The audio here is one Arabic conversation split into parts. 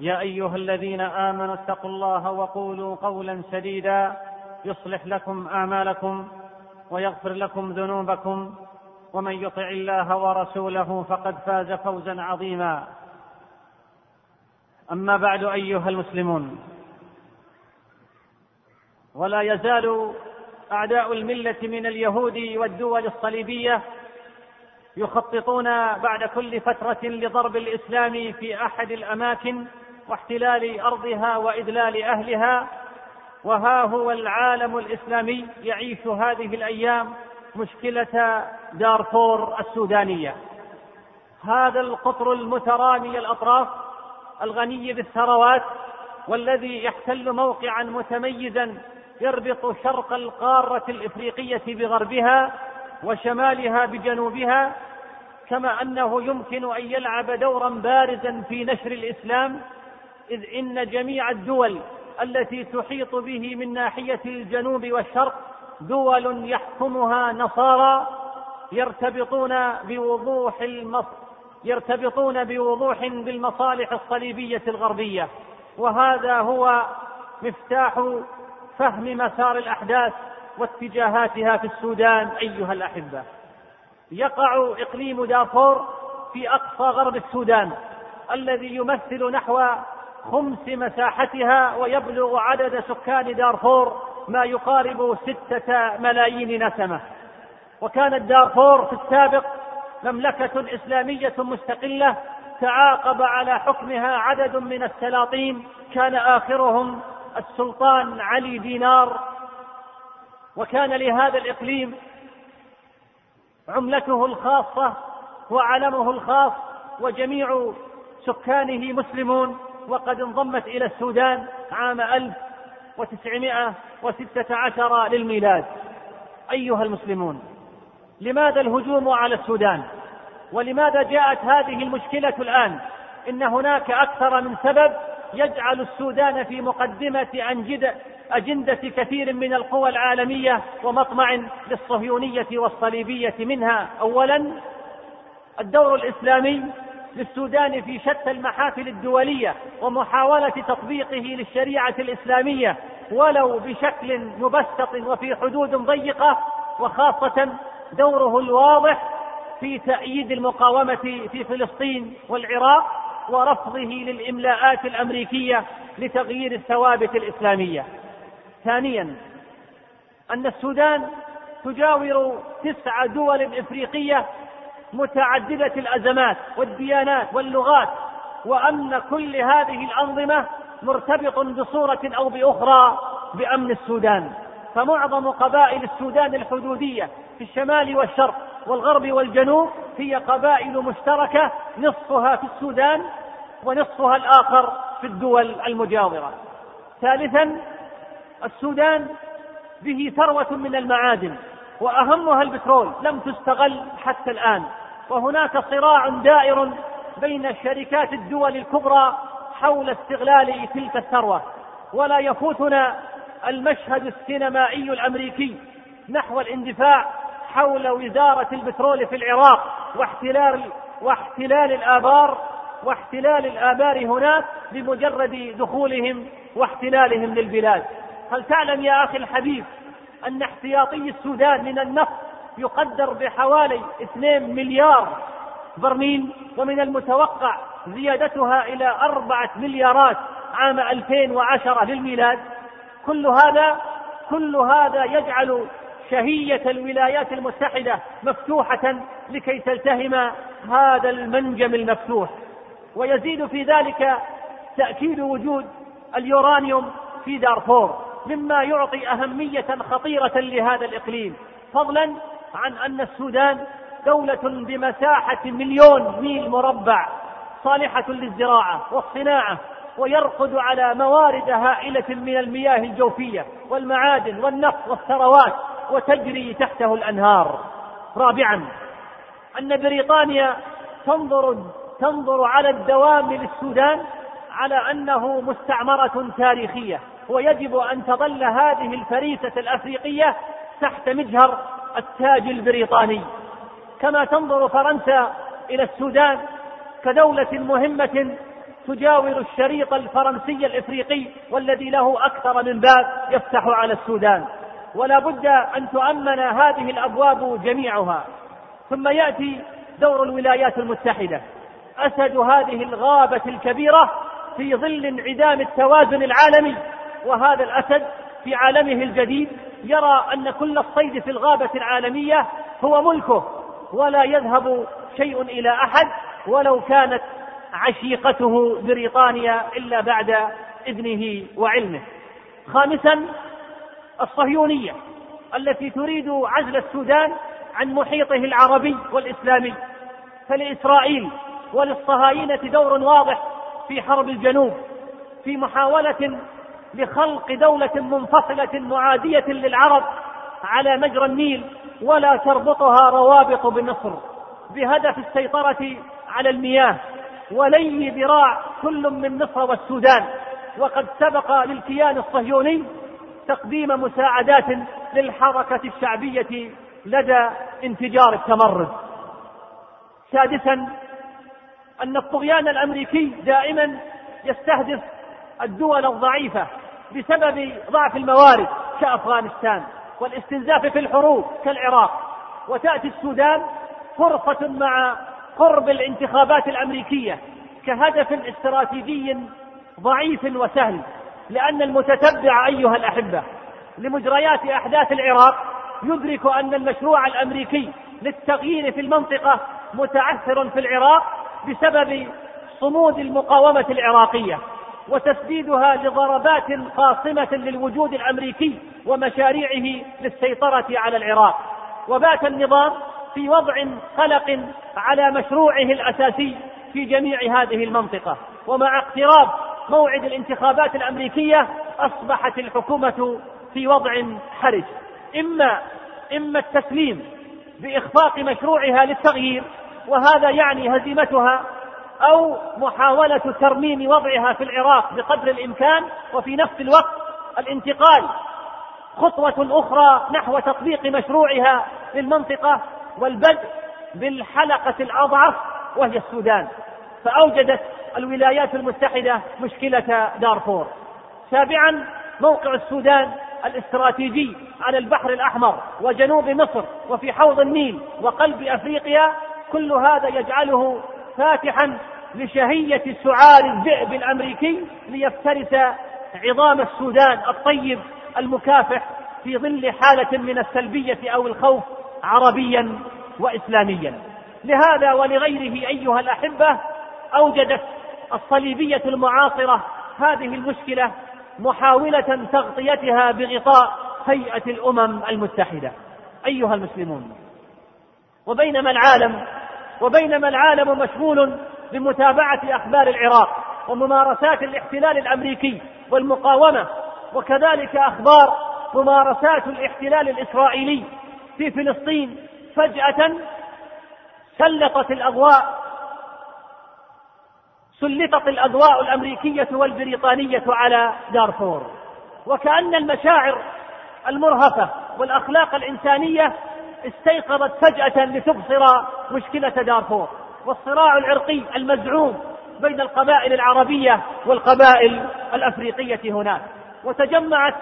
يا أيها الذين آمنوا اتقوا الله وقولوا قولا سديدا يصلح لكم أعمالكم ويغفر لكم ذنوبكم ومن يطع الله ورسوله فقد فاز فوزا عظيما. أما بعد أيها المسلمون ولا يزال أعداء الملة من اليهود والدول الصليبية يخططون بعد كل فترة لضرب الإسلام في أحد الأماكن واحتلال أرضها وإذلال أهلها وها هو العالم الإسلامي يعيش هذه الأيام مشكلة دارفور السودانية. هذا القطر المترامي الأطراف الغني بالثروات والذي يحتل موقعا متميزا يربط شرق القارة الإفريقية بغربها وشمالها بجنوبها كما أنه يمكن أن يلعب دورا بارزا في نشر الإسلام إذ إن جميع الدول التي تحيط به من ناحية الجنوب والشرق دول يحكمها نصارى يرتبطون بوضوح المص يرتبطون بوضوح بالمصالح الصليبية الغربية. وهذا هو مفتاح فهم مسار الأحداث واتجاهاتها في السودان أيها الأحبة. يقع إقليم دافور في أقصى غرب السودان الذي يمثل نحو خمس مساحتها ويبلغ عدد سكان دارفور ما يقارب ستة ملايين نسمة. وكانت دارفور في السابق مملكة إسلامية مستقلة تعاقب على حكمها عدد من السلاطين. كان آخرهم السلطان علي دينار. وكان لهذا الإقليم عملته الخاصة وعلمه الخاص وجميع سكانه مسلمون. وقد انضمت إلى السودان عام 1916 للميلاد. أيها المسلمون لماذا الهجوم على السودان؟ ولماذا جاءت هذه المشكلة الآن؟ إن هناك أكثر من سبب يجعل السودان في مقدمة أنجدة أجندة كثير من القوى العالمية ومطمع للصهيونية والصليبية منها. أولا الدور الإسلامي للسودان في شتى المحافل الدولية ومحاولة تطبيقه للشريعة الإسلامية ولو بشكل مبسط وفي حدود ضيقة وخاصة دوره الواضح في تأييد المقاومة في فلسطين والعراق ورفضه للإملاءات الأمريكية لتغيير الثوابت الإسلامية. ثانيا أن السودان تجاور تسع دول إفريقية متعددة الأزمات والديانات واللغات وأن كل هذه الأنظمة مرتبط بصورة أو بأخرى بأمن السودان. فمعظم قبائل السودان الحدودية في الشمال والشرق والغرب والجنوب هي قبائل مشتركة نصفها في السودان ونصفها الآخر في الدول المجاورة. ثالثا السودان به ثروة من المعادن. وأهمها البترول لم تستغل حتى الآن. وهناك صراع دائر بين شركات الدول الكبرى حول استغلال تلك الثروة. ولا يفوتنا المشهد السينمائي الأمريكي نحو الاندفاع حول وزارة البترول في العراق واحتلال واحتلال الآبار واحتلال الآبار هناك بمجرد دخولهم واحتلالهم للبلاد. هل تعلم يا أخي الحبيب أن احتياطي السودان من النفط يقدر بحوالي 2 مليار برميل ومن المتوقع زيادتها إلى أربعة مليارات عام 2010 للميلاد. كل هذا كل هذا يجعل شهية الولايات المتحدة مفتوحة لكي تلتهم هذا المنجم المفتوح. ويزيد في ذلك تأكيد وجود اليورانيوم في دارفور. مما يعطي أهمية خطيرة لهذا الإقليم. فضلا عن أن السودان دولة بمساحة مليون ميل مربع صالحة للزراعة والصناعة ويرقد على موارد هائلة من المياه الجوفية والمعادن والنفط والثروات وتجري تحته الأنهار. رابعا أن بريطانيا تنظر تنظر على الدوام للسودان على أنه مستعمرة تاريخية. ويجب أن تظل هذه الفريسة الأفريقية تحت مجهر التاج البريطاني. كما تنظر فرنسا إلى السودان كدولة مهمة تجاور الشريط الفرنسي الإفريقي والذي له أكثر من باب يفتح على السودان. ولا بد أن تؤمن هذه الأبواب جميعها. ثم يأتي دور الولايات المتحدة. أسد هذه الغابة الكبيرة في ظل انعدام التوازن العالمي وهذا الأسد في عالمه الجديد يرى أن كل الصيد في الغابة العالمية هو ملكه ولا يذهب شيء إلى أحد ولو كانت عشيقته بريطانيا إلا بعد إذنه وعلمه. خامسا الصهيونية التي تريد عزل السودان عن محيطه العربي والإسلامي. فلإسرائيل وللصهاينة دور واضح في حرب الجنوب في محاولة لخلق دولة منفصلة معادية للعرب على مجرى النيل ولا تربطها روابط بمصر بهدف السيطرة على المياه ولي ذراع كل من مصر والسودان وقد سبق للكيان الصهيوني تقديم مساعدات للحركة الشعبية لدى انفجار التمرد. سادسا أن الطغيان الأمريكي دائما يستهدف الدول الضعيفة بسبب ضعف الموارد كأفغانستان والاستنزاف في الحروب كالعراق. وتأتي السودان فرصة مع قرب الانتخابات الأمريكية كهدف استراتيجي ضعيف وسهل لأن المتتبع أيها الأحبة لمجريات أحداث العراق يدرك أن المشروع الأمريكي للتغيير في المنطقة متعثر في العراق بسبب صمود المقاومة العراقية. وتسديدها لضربات قاصمه للوجود الأمريكي ومشاريعه للسيطرة على العراق. وبات النظام في وضع قلق على مشروعه الأساسي في جميع هذه المنطقة. ومع اقتراب موعد الانتخابات الأمريكية أصبحت الحكومة في وضع حرج. إما إما التسليم بإخفاق مشروعها للتغيير وهذا يعني هزيمتها أو محاولة ترميم وضعها في العراق بقدر الإمكان وفي نفس الوقت الانتقال خطوة أخرى نحو تطبيق مشروعها للمنطقه والبدء بالحلقة الأضعف وهي السودان. فأوجدت الولايات المتحدة مشكلة دارفور. سابعا موقع السودان الاستراتيجي على البحر الأحمر وجنوب مصر وفي حوض النيل وقلب أفريقيا كل هذا يجعله فاتحا لشهية سعار الذئب الأمريكي ليفترس عظام السودان الطيب المكافح في ظل حالة من السلبية أو الخوف عربيا واسلاميا. لهذا ولغيره أيها الأحبة أوجدت الصليبية المعاصرة هذه المشكلة محاولة تغطيتها بغطاء هيئة الأمم المتحدة. أيها المسلمون وبينما العالم وبينما العالم مشغول بمتابعه أخبار العراق وممارسات الاحتلال الأمريكي والمقاومة وكذلك أخبار ممارسات الاحتلال الإسرائيلي في فلسطين فجأة سلطت الأضواء سلطت الأضواء الأمريكية والبريطانية على دارفور. وكأن المشاعر المرهفة والأخلاق الإنسانية استيقظت فجأة لتبصر مشكلة دارفور. والصراع العرقي المزعوم بين القبائل العربية والقبائل الأفريقية هناك. وتجمعت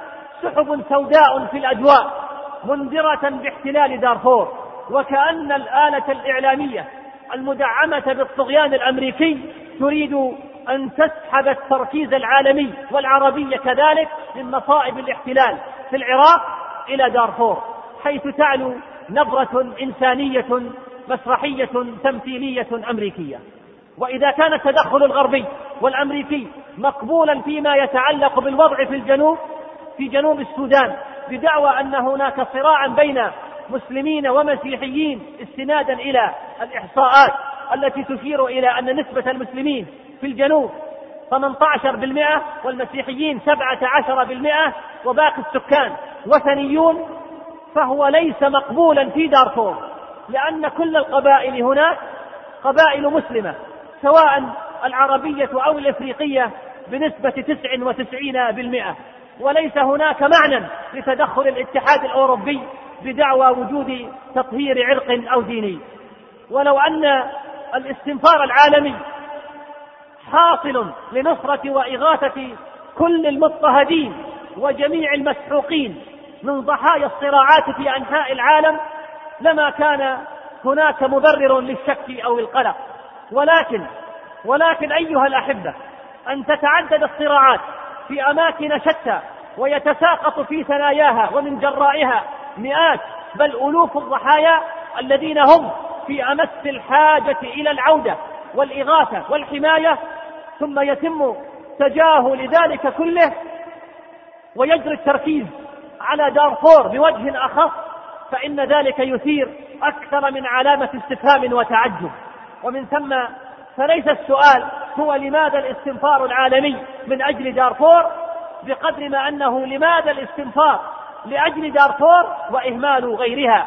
سحب سوداء في الأجواء منذرة باحتلال دارفور. وكأن الآلة الإعلامية المدعمة بالطغيان الأمريكي تريد أن تسحب التركيز العالمي والعربي كذلك من مصائب الاحتلال في العراق إلى دارفور حيث تعلو نبرة إنسانية مسرحية تمثيلية أمريكية. وإذا كان التدخل الغربي والأمريكي مقبولا فيما يتعلق بالوضع في الجنوب في جنوب السودان بدعوى أن هناك صراعا بين مسلمين ومسيحيين استنادا إلى الإحصاءات التي تشير إلى أن نسبة المسلمين في الجنوب 18% والمسيحيين 17% وباقي السكان وثنيون فهو ليس مقبولا في دارفور. لأن كل القبائل هناك قبائل مسلمة سواء العربية أو الإفريقية بنسبة تسع وتسعين بالمئة. وليس هناك معنى لتدخل الاتحاد الأوروبي بدعوى وجود تطهير عرق أو ديني. ولو أن الاستنفار العالمي حاصل لنصرة وإغاثة كل المضطهدين وجميع المسحوقين من ضحايا الصراعات في أنحاء العالم لما كان هناك مبرر للشك أو القلق. ولكن ولكن أيها الأحبة أن تتعدد الصراعات في أماكن شتى ويتساقط في ثناياها ومن جرائها مئات بل ألوف الضحايا الذين هم في أمس الحاجة إلى العودة والإغاثة والحماية. ثم يتم تجاهل ذلك كله ويجري التركيز على دارفور بوجه أخص فإن ذلك يثير أكثر من علامة استفهام وتعجب. ومن ثم فليس السؤال هو لماذا الاستنفار العالمي من أجل دارفور بقدر ما أنه لماذا الاستنفار لأجل دارفور وإهمال غيرها.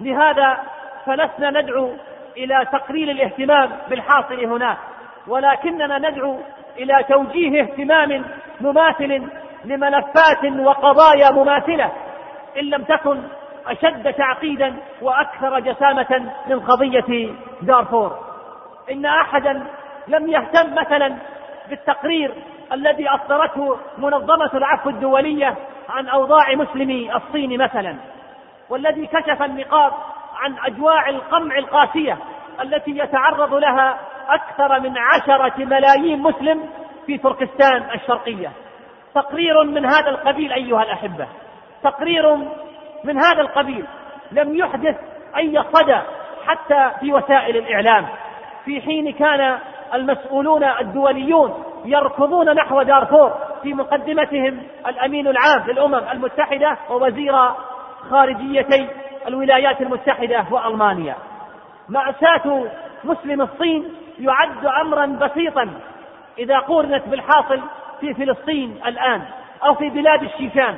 لهذا فلسنا ندعو إلى تقليل الاهتمام بالحاصل هناك ولكننا ندعو إلى توجيه اهتمام مماثل لملفات وقضايا مماثلة إن لم تكن أشد تعقيدا وأكثر جسامة من قضية دارفور. إن أحدا لم يهتم مثلا بالتقرير الذي أصدرته منظمة العفو الدولية عن أوضاع مسلمي الصين مثلا والذي كشف النقاط عن أجواع القمع القاسية التي يتعرض لها أكثر من عشرة ملايين مسلم في تركستان الشرقية. تقرير من هذا القبيل أيها الأحبة تقرير من هذا القبيل لم يحدث أي صدى حتى في وسائل الإعلام في حين كان المسؤولون الدوليون يركضون نحو دارفور في مقدمتهم الأمين العام للأمم المتحدة ووزير خارجيتي الولايات المتحدة وألمانيا. مأساة مسلم الصين يعد أمرا بسيطا إذا قورنت بالحاصل في فلسطين الآن أو في بلاد الشيشان.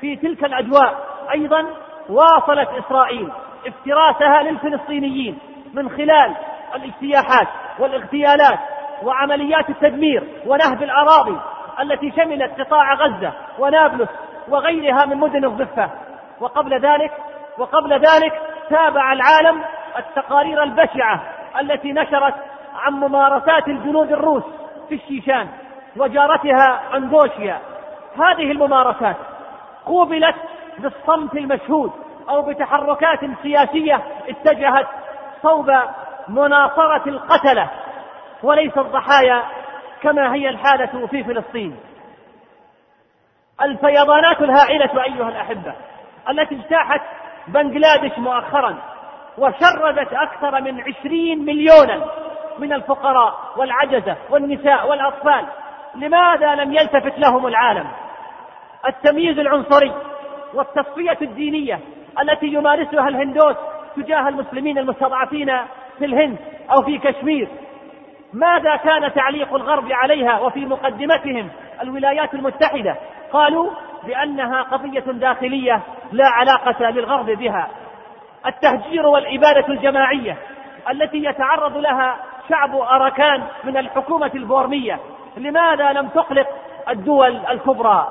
في تلك الأجواء أيضا واصلت إسرائيل افتراسها للفلسطينيين من خلال الاجتياحات والاغتيالات وعمليات التدمير ونهب الأراضي التي شملت قطاع غزة ونابلس وغيرها من مدن الضفة. وقبل ذلك وقبل ذلك تابع العالم التقارير البشعة التي نشرت عن ممارسات الجنود الروس في الشيشان وجارتها أنغوشيا هذه الممارسات قوبلت بالصمت المشهود أو بتحركات سياسية اتجهت صوب مناصرة القتلة وليس الضحايا كما هي الحالة في فلسطين. الفيضانات الهائلة أيها الأحبة التي اجتاحت بنغلاديش مؤخرا وشردت أكثر من عشرين مليونا من الفقراء والعجزة والنساء والأطفال لماذا لم يلتفت لهم العالم؟ التمييز العنصري والتصفية الدينية التي يمارسها الهندوس تجاه المسلمين المستضعفين في الهند أو في كشمير. ماذا كان تعليق الغرب عليها وفي مقدمتهم الولايات المتحدة؟ قالوا بأنها قضية داخلية لا علاقة للغرب بها. التهجير والإبادة الجماعية التي يتعرض لها شعب أراكان من الحكومة البورمية لماذا لم تقلق الدول الكبرى؟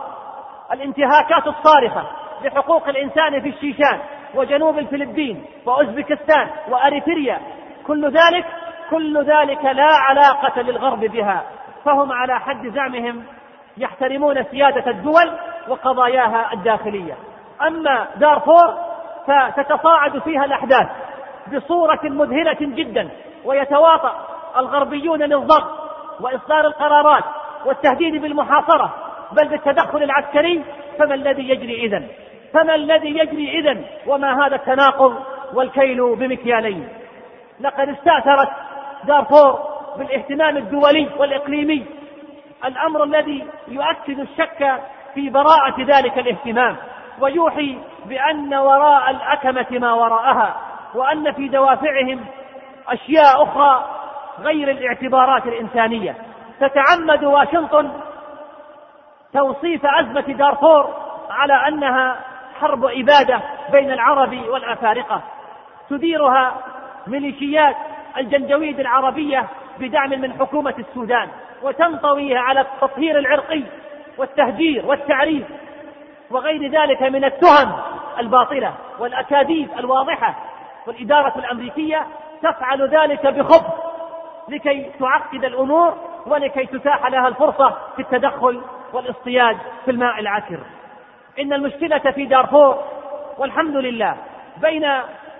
الانتهاكات الصارخة لحقوق الإنسان في الشيشان وجنوب الفلبين وأوزبكستان وأريتريا. كل ذلك كل ذلك لا علاقة للغرب بها. فهم على حد زعمهم يحترمون سيادة الدول وقضاياها الداخلية. أما دارفور فتتصاعد فيها الأحداث بصورة مذهلة جدا ويتواطأ الغربيون للضغط وإصدار القرارات والتهديد بالمحاصرة بل بالتدخل العسكري فما الذي يجري إذن؟ فما الذي يجري إذن؟ وما هذا التناقض والكيل بمكيالين. لقد استأثرت دارفور بالاهتمام الدولي والإقليمي. الأمر الذي يؤكد الشك في براءة ذلك الاهتمام ويوحي بأن وراء الأكمة ما وراءها وأن في دوافعهم أشياء أخرى غير الاعتبارات الإنسانية. تتعمد واشنطن توصيف أزمة دارفور على أنها حرب إبادة بين العرب والأفارقة. تديرها ميليشيات الجنجويد العربية بدعم من حكومة السودان وتنطوي على التطهير العرقي والتهجير والتعريف وغير ذلك من التهم الباطلة والأكاذيب الواضحة. والإدارة الأمريكية تفعل ذلك بخبث لكي تعقد الأمور ولكي تتاح لها الفرصة في التدخل والاصطياد في الماء العكر إن المشكلة في دارفور والحمد لله بين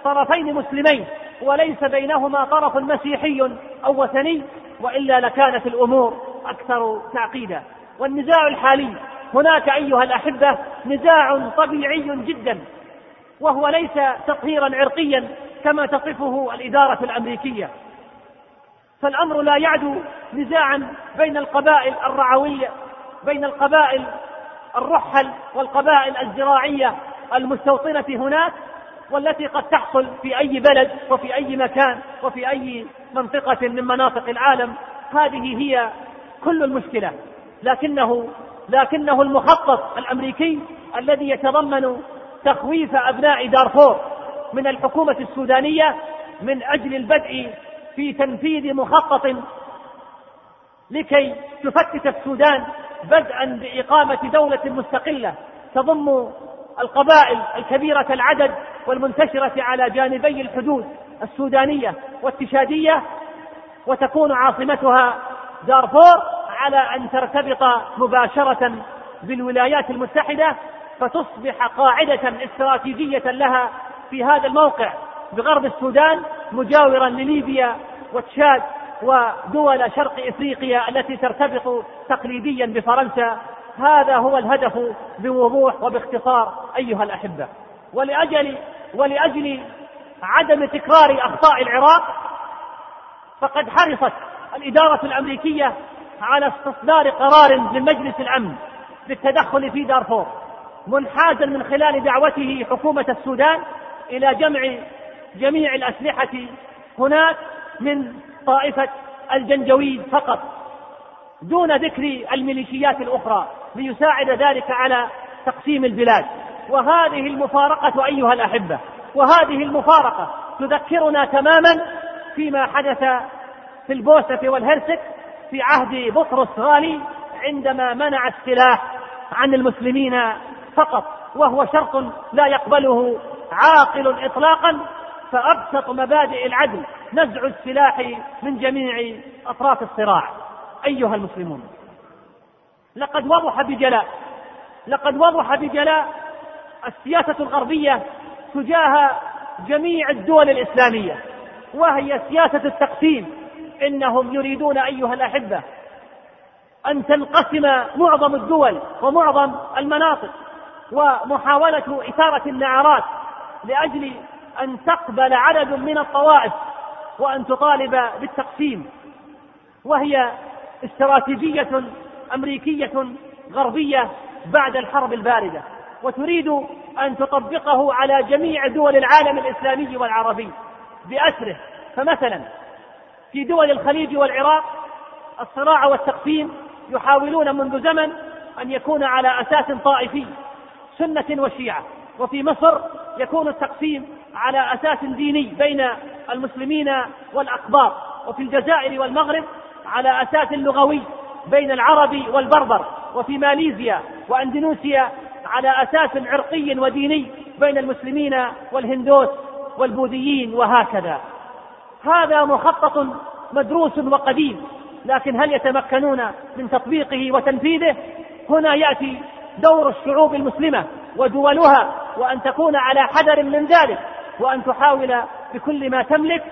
طرفين مسلمين وليس بينهما طرف مسيحي أو وثني وإلا لكانت الأمور أكثر تعقيدا. والنزاع الحالي هناك أيها الأحبة نزاع طبيعي جدا وهو ليس تطهيرا عرقيا كما تصفه الإدارة الأمريكية. فالأمر لا يعدو نزاعا بين القبائل الرعوية بين القبائل الرحل والقبائل الزراعية المستوطنة هناك والتي قد تحصل في أي بلد وفي أي مكان وفي أي منطقة من مناطق العالم. هذه هي كل المشكلة. لكنه لكنه المخطط الأمريكي الذي يتضمن تخويف أبناء دارفور من الحكومة السودانية من أجل البدء في تنفيذ مخطط لكي تفتت السودان بدءا بإقامة دولة مستقلة تضم القبائل الكبيرة العدد والمنتشرة على جانبي الحدود السودانية والتشادية وتكون عاصمتها دارفور على أن ترتبط مباشرة بالولايات المتحدة فتصبح قاعدة استراتيجية لها في هذا الموقع بغرب السودان مجاورا لليبيا وتشاد ودول شرق إفريقيا التي ترتبط تقليديا بفرنسا هذا هو الهدف بوضوح وباختصار أيها الأحبة. ولاجل ولأجل عدم تكرار أخطاء العراق فقد حرصت الإدارة الأمريكية على استصدار قرار من مجلس الأمن بالتدخل في دارفور منحازا من خلال دعوته حكومة السودان إلى جمع جميع الأسلحة هناك من طائفة الجنجويد فقط. دون ذكر الميليشيات الأخرى ليساعد ذلك على تقسيم البلاد. وهذه المفارقة أيها الأحبة وهذه المفارقة تذكرنا تماما فيما حدث في البوسنة والهرسك في عهد بطرس غالي عندما منع السلاح عن المسلمين فقط وهو شرط لا يقبله عاقل اطلاقا. فأبسط مبادئ العدل نزع السلاح من جميع أطراف الصراع. أيها المسلمون. لقد وضح بجلاء لقد وضح بجلاء السياسة الغربية تجاه جميع الدول الإسلامية وهي سياسة التقسيم. إنهم يريدون أيها الأحبة أن تنقسم معظم الدول ومعظم المناطق ومحاولة إثارة النعرات لأجل أن تقبل عدد من الطوائف وأن تطالب بالتقسيم. وهي استراتيجية أمريكية غربية بعد الحرب الباردة وتريد أن تطبقه على جميع دول العالم الإسلامي والعربي بأسره. فمثلا في دول الخليج والعراق الصراع والتقسيم يحاولون منذ زمن أن يكون على أساس طائفي سنة وشيعة. وفي مصر يكون التقسيم على أساس ديني بين المسلمين والأقباط وفي الجزائر والمغرب على أساس لغوي بين العرب والبربر وفي ماليزيا وأندونيسيا على أساس عرقي وديني بين المسلمين والهندوس والبوذيين وهكذا. هذا مخطط مدروس وقديم لكن هل يتمكنون من تطبيقه وتنفيذه؟ هنا يأتي دور الشعوب المسلمة ودولها وأن تكون على حذر من ذلك وأن تحاول بكل ما تملك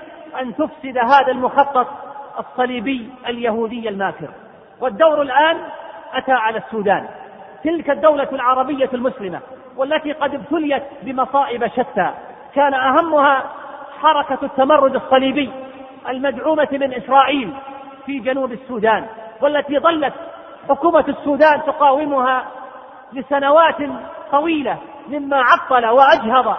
أن تفسد هذا المخطط الصليبي اليهودي الماكر. والدور الآن أتى على السودان تلك الدولة العربية المسلمة والتي قد ابتليت بمصائب شتى. كان أهمها حركة التمرد الصليبي المدعومة من إسرائيل في جنوب السودان والتي ظلت حكومة السودان تقاومها لسنوات طويلة مما عطل وأجهض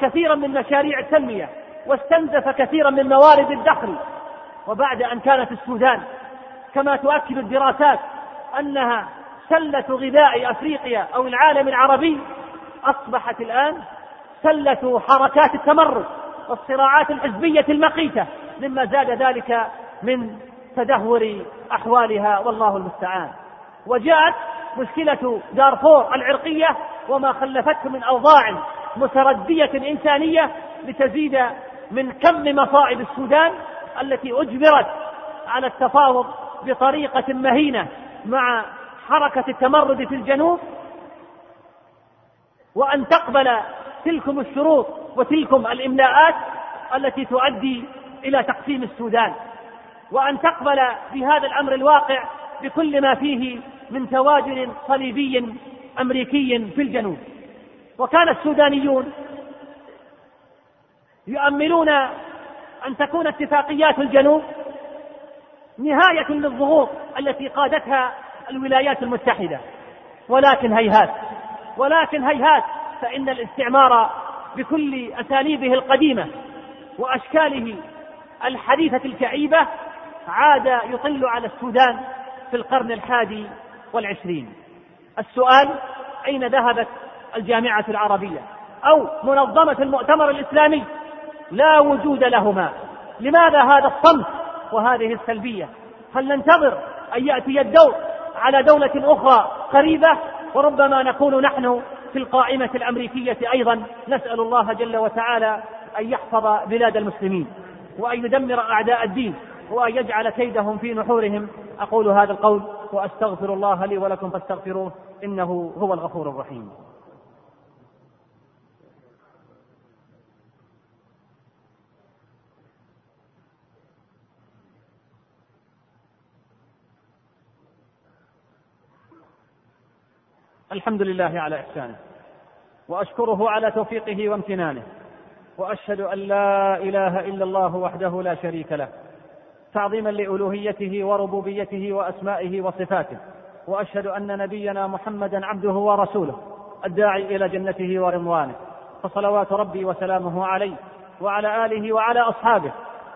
كثيرا من مشاريع التنمية واستنزف كثيرا من موارد الدخل وبعد أن كانت السودان كما تؤكد الدراسات أنها سلة غذاء أفريقيا أو العالم العربي أصبحت الآن سلة حركات التمرد والصراعات الحزبية المقيتة مما زاد ذلك من تدهور أحوالها والله المستعان. وجاءت مشكلة دارفور العرقية وما خلفته من أوضاع متردية إنسانية لتزيد من كم مصائب السودان التي أجبرت على التفاوض بطريقة مهينة مع حركة التمرد في الجنوب وأن تقبل تلكم الشروط وتلكم الإملاءات التي تؤدي إلى تقسيم السودان وأن تقبل بهذا الأمر الواقع بكل ما فيه من تواجد صليبي أمريكي في الجنوب. وكان السودانيون يؤملون أن تكون اتفاقيات الجنوب نهاية للضغوط التي قادتها الولايات المتحدة. ولكن هيهات ولكن هيهات فإن الاستعمار بكل أساليبه القديمة وأشكاله الحديثة الكئيبة عاد يطل على السودان في القرن الحادي والعشرين. السؤال أين ذهبت الجامعة العربية؟ أو منظمة المؤتمر الإسلامي لا وجود لهما. لماذا هذا الصمت وهذه السلبية؟ هل ننتظر أن يأتي الدور على دولة أخرى قريبة؟ وربما نكون نحن في القائمة الأمريكية أيضا. نسأل الله جل وتعالى أن يحفظ بلاد المسلمين وأن يدمر أعداء الدين وأن يجعل كيدهم في نحورهم. أقول هذا القول وأستغفر الله لي ولكم فاستغفروه إنه هو الغفور الرحيم. الحمد لله على إحسانه وأشكره على توفيقه وامتنانه وأشهد أن لا إله إلا الله وحده لا شريك له تعظيما لألوهيته وربوبيته وأسمائه وصفاته وأشهد أن نبينا محمدا عبده ورسوله الداعي إلى جنته ورضوانه فصلوات ربي وسلامه عليه وعلى آله وعلى أصحابه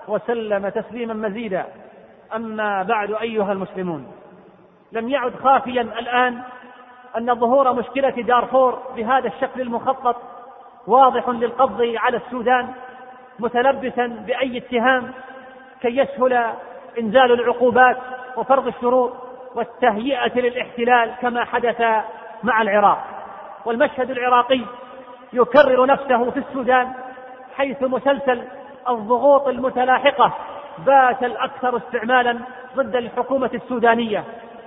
وسلم تسليما مزيدا. أما بعد أيها المسلمون لم يعد خافيا الآن أن ظهور مشكلة دارفور بهذا الشكل المخطط واضح للقبض على السودان متلبسا بأي اتهام كي يسهل إنزال العقوبات وفرض الشروط والتهيئة للاحتلال كما حدث مع العراق. والمشهد العراقي يكرر نفسه في السودان حيث مسلسل الضغوط المتلاحقة بات الأكثر استعمالا ضد الحكومة السودانية.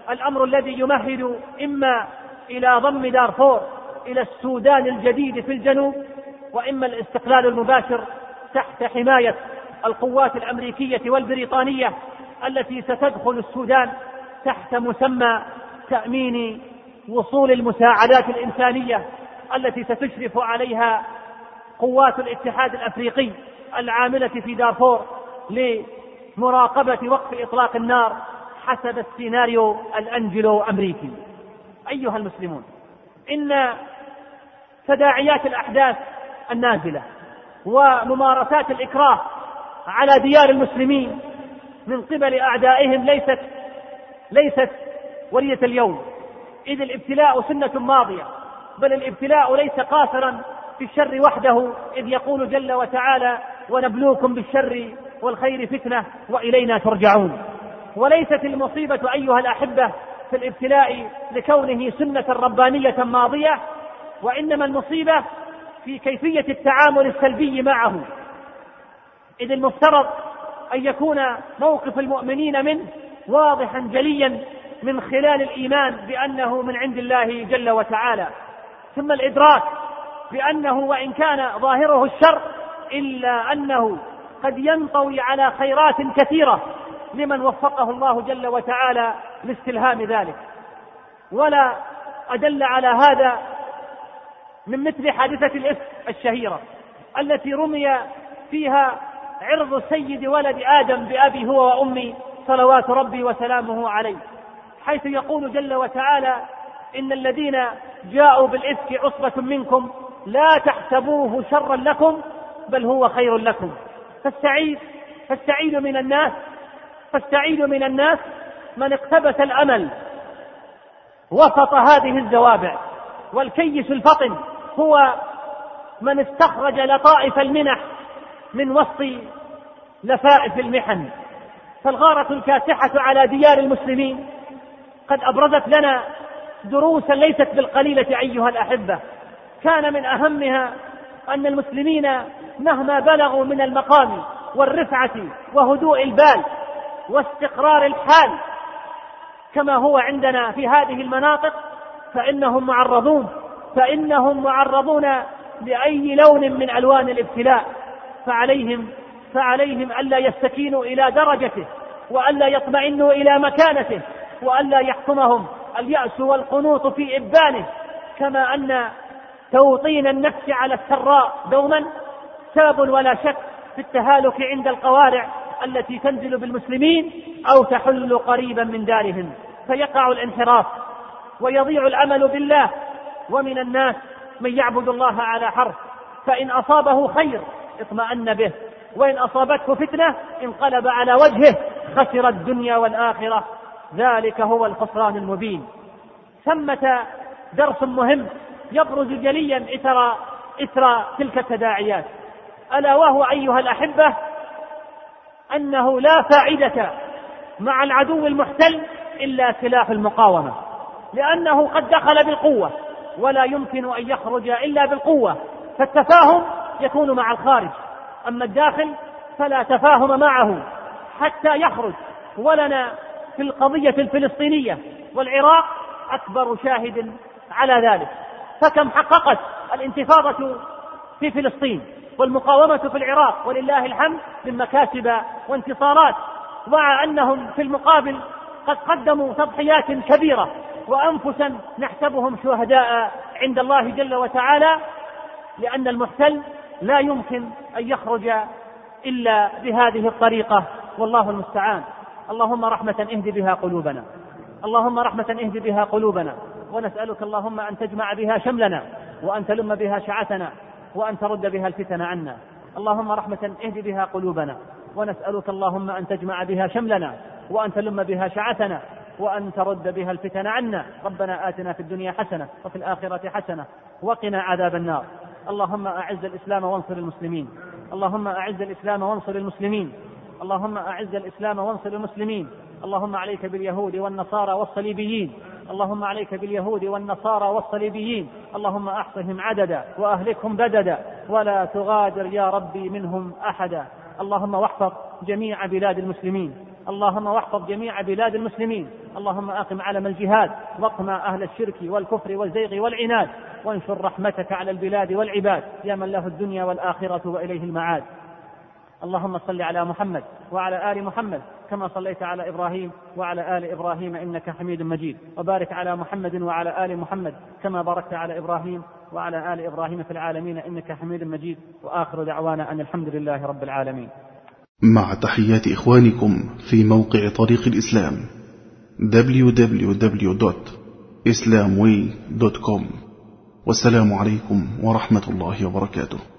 الأمر الذي يمهد إما إلى ضم دارفور إلى السودان الجديد في الجنوب وإما الاستقلال المباشر تحت حماية القوات الأمريكية والبريطانية التي ستدخل السودان تحت مسمى تأمين وصول المساعدات الإنسانية التي ستشرف عليها قوات الاتحاد الأفريقي العاملة في دارفور لمراقبة وقف إطلاق النار حسب السيناريو الأنجلو أمريكي أيها المسلمون إن تداعيات الأحداث النازلة وممارسات الإكراه على ديار المسلمين من قبل أعدائهم ليست ليست ولية اليوم. إذ الابتلاء سنة ماضية بل الابتلاء ليس قاصرا في الشر وحده إذ يقول جل وتعالى ونبلوكم بالشر والخير فتنة وإلينا ترجعون. وليست المصيبة أيها الأحبة في الابتلاء لكونه سنة ربانية ماضية وإنما المصيبة في كيفية التعامل السلبي معه. إذ المفترض أن يكون موقف المؤمنين منه واضحا جليا من خلال الإيمان بأنه من عند الله جل وتعالى. ثم الإدراك بأنه وإن كان ظاهره الشر إلا أنه قد ينطوي على خيرات كثيرة. لمن وفقه الله جل وتعالى لاستلهام ذلك. ولا أدل على هذا من مثل حادثة الإفك الشهيرة التي رمي فيها عرض سيد ولد آدم بأبي هو وأمي صلوات ربي وسلامه عليه. حيث يقول جل وتعالى إن الذين جاءوا بالإفك عصبة منكم لا تحسبوه شرا لكم بل هو خير لكم. فالسعيد فالسعيد من الناس فالسعيد من الناس من اقتبس الأمل وسط هذه الزوابع. والكيس الفطن هو من استخرج لطائف المنح من وسط لفائف المحن. فالغارة الكاسحة على ديار المسلمين قد أبرزت لنا دروسا ليست بالقليلة أيها الأحبة. كان من أهمها أن المسلمين مهما بلغوا من المقام والرفعة وهدوء البال واستقرار الحال كما هو عندنا في هذه المناطق فإنهم معرضون فإنهم معرضون لأي لون من ألوان الابتلاء فعليهم فعليهم ألا يستكينوا إلى درجته وألا يطمئنوا إلى مكانته وألا يحكمهم اليأس والقنوط في إبانه كما أن توطين النفس على السراء دوما سبب ولا شك في التهالك عند القوارع التي تنزل بالمسلمين أو تحل قريبا من دارهم فيقع الانحراف ويضيع الأمل بالله. ومن الناس من يعبد الله على حرف فإن أصابه خير اطمأن به وإن أصابته فتنة انقلب على وجهه خسر الدنيا والآخرة. ذلك هو الخسران المبين. ثمة درس مهم يبرز جليا إثر إثر تلك التداعيات. ألا وهو أيها الأحبة أنه لا فائدة مع العدو المحتل إلا سلاح المقاومة لأنه قد دخل بالقوة ولا يمكن أن يخرج إلا بالقوة فالتفاهم يكون مع الخارج أما الداخل فلا تفاهم معه حتى يخرج. ولنا في القضية الفلسطينية والعراق أكبر شاهد على ذلك فكم حققت الانتفاضة في فلسطين؟ والمقاومة في العراق ولله الحمد من مكاسب وانتصارات مع أنهم في المقابل قد قدموا تضحيات كبيرة وأنفسا نحسبهم شهداء عند الله جل وتعالى لأن المحتل لا يمكن أن يخرج إلا بهذه الطريقة والله المستعان. اللهم رحمة اهد بها قلوبنا. اللهم رحمة اهد بها قلوبنا. ونسألك اللهم أن تجمع بها شملنا وأن تلم بها شعتنا وأن ترد بها الفتن عنا. اللهم رحمة اهد بها قلوبنا ونسألك اللهم أن تجمع بها شملنا وأن تلم بها شعتنا وأن ترد بها الفتن عنا. ربنا آتنا في الدنيا حسنة وفي الآخرة حسنة وقنا عذاب النار. اللهم أعز الإسلام وانصر المسلمين. اللهم أعز الإسلام وانصر المسلمين. اللهم أعز الإسلام وانصر المسلمين. اللهم عليك باليهود والنصارى والصليبيين. اللهم عليك باليهود والنصارى والصليبيين. اللهم أحصهم عددا وأهلكهم بددا. ولا تغادر يا ربي منهم أحدا. اللهم واحفظ جميع بلاد المسلمين. اللهم واحفظ جميع بلاد المسلمين. اللهم أقم علم الجهاد. واقمع أهل الشرك والكفر والزيغ والعناد. وانشر رحمتك على البلاد والعباد. يا من له الدنيا والآخرة وإليه المعاد. اللهم صل على محمد وعلى آل محمد. كما صليت على إبراهيم وعلى آل إبراهيم إنك حميد مجيد وبارك على محمد وعلى آل محمد كما باركت على إبراهيم وعلى آل إبراهيم في العالمين إنك حميد مجيد وآخر دعوانا أن الحمد لله رب العالمين. مع تحيات إخوانكم في موقع طريق الإسلام www.islamway.com والسلام عليكم ورحمة الله وبركاته.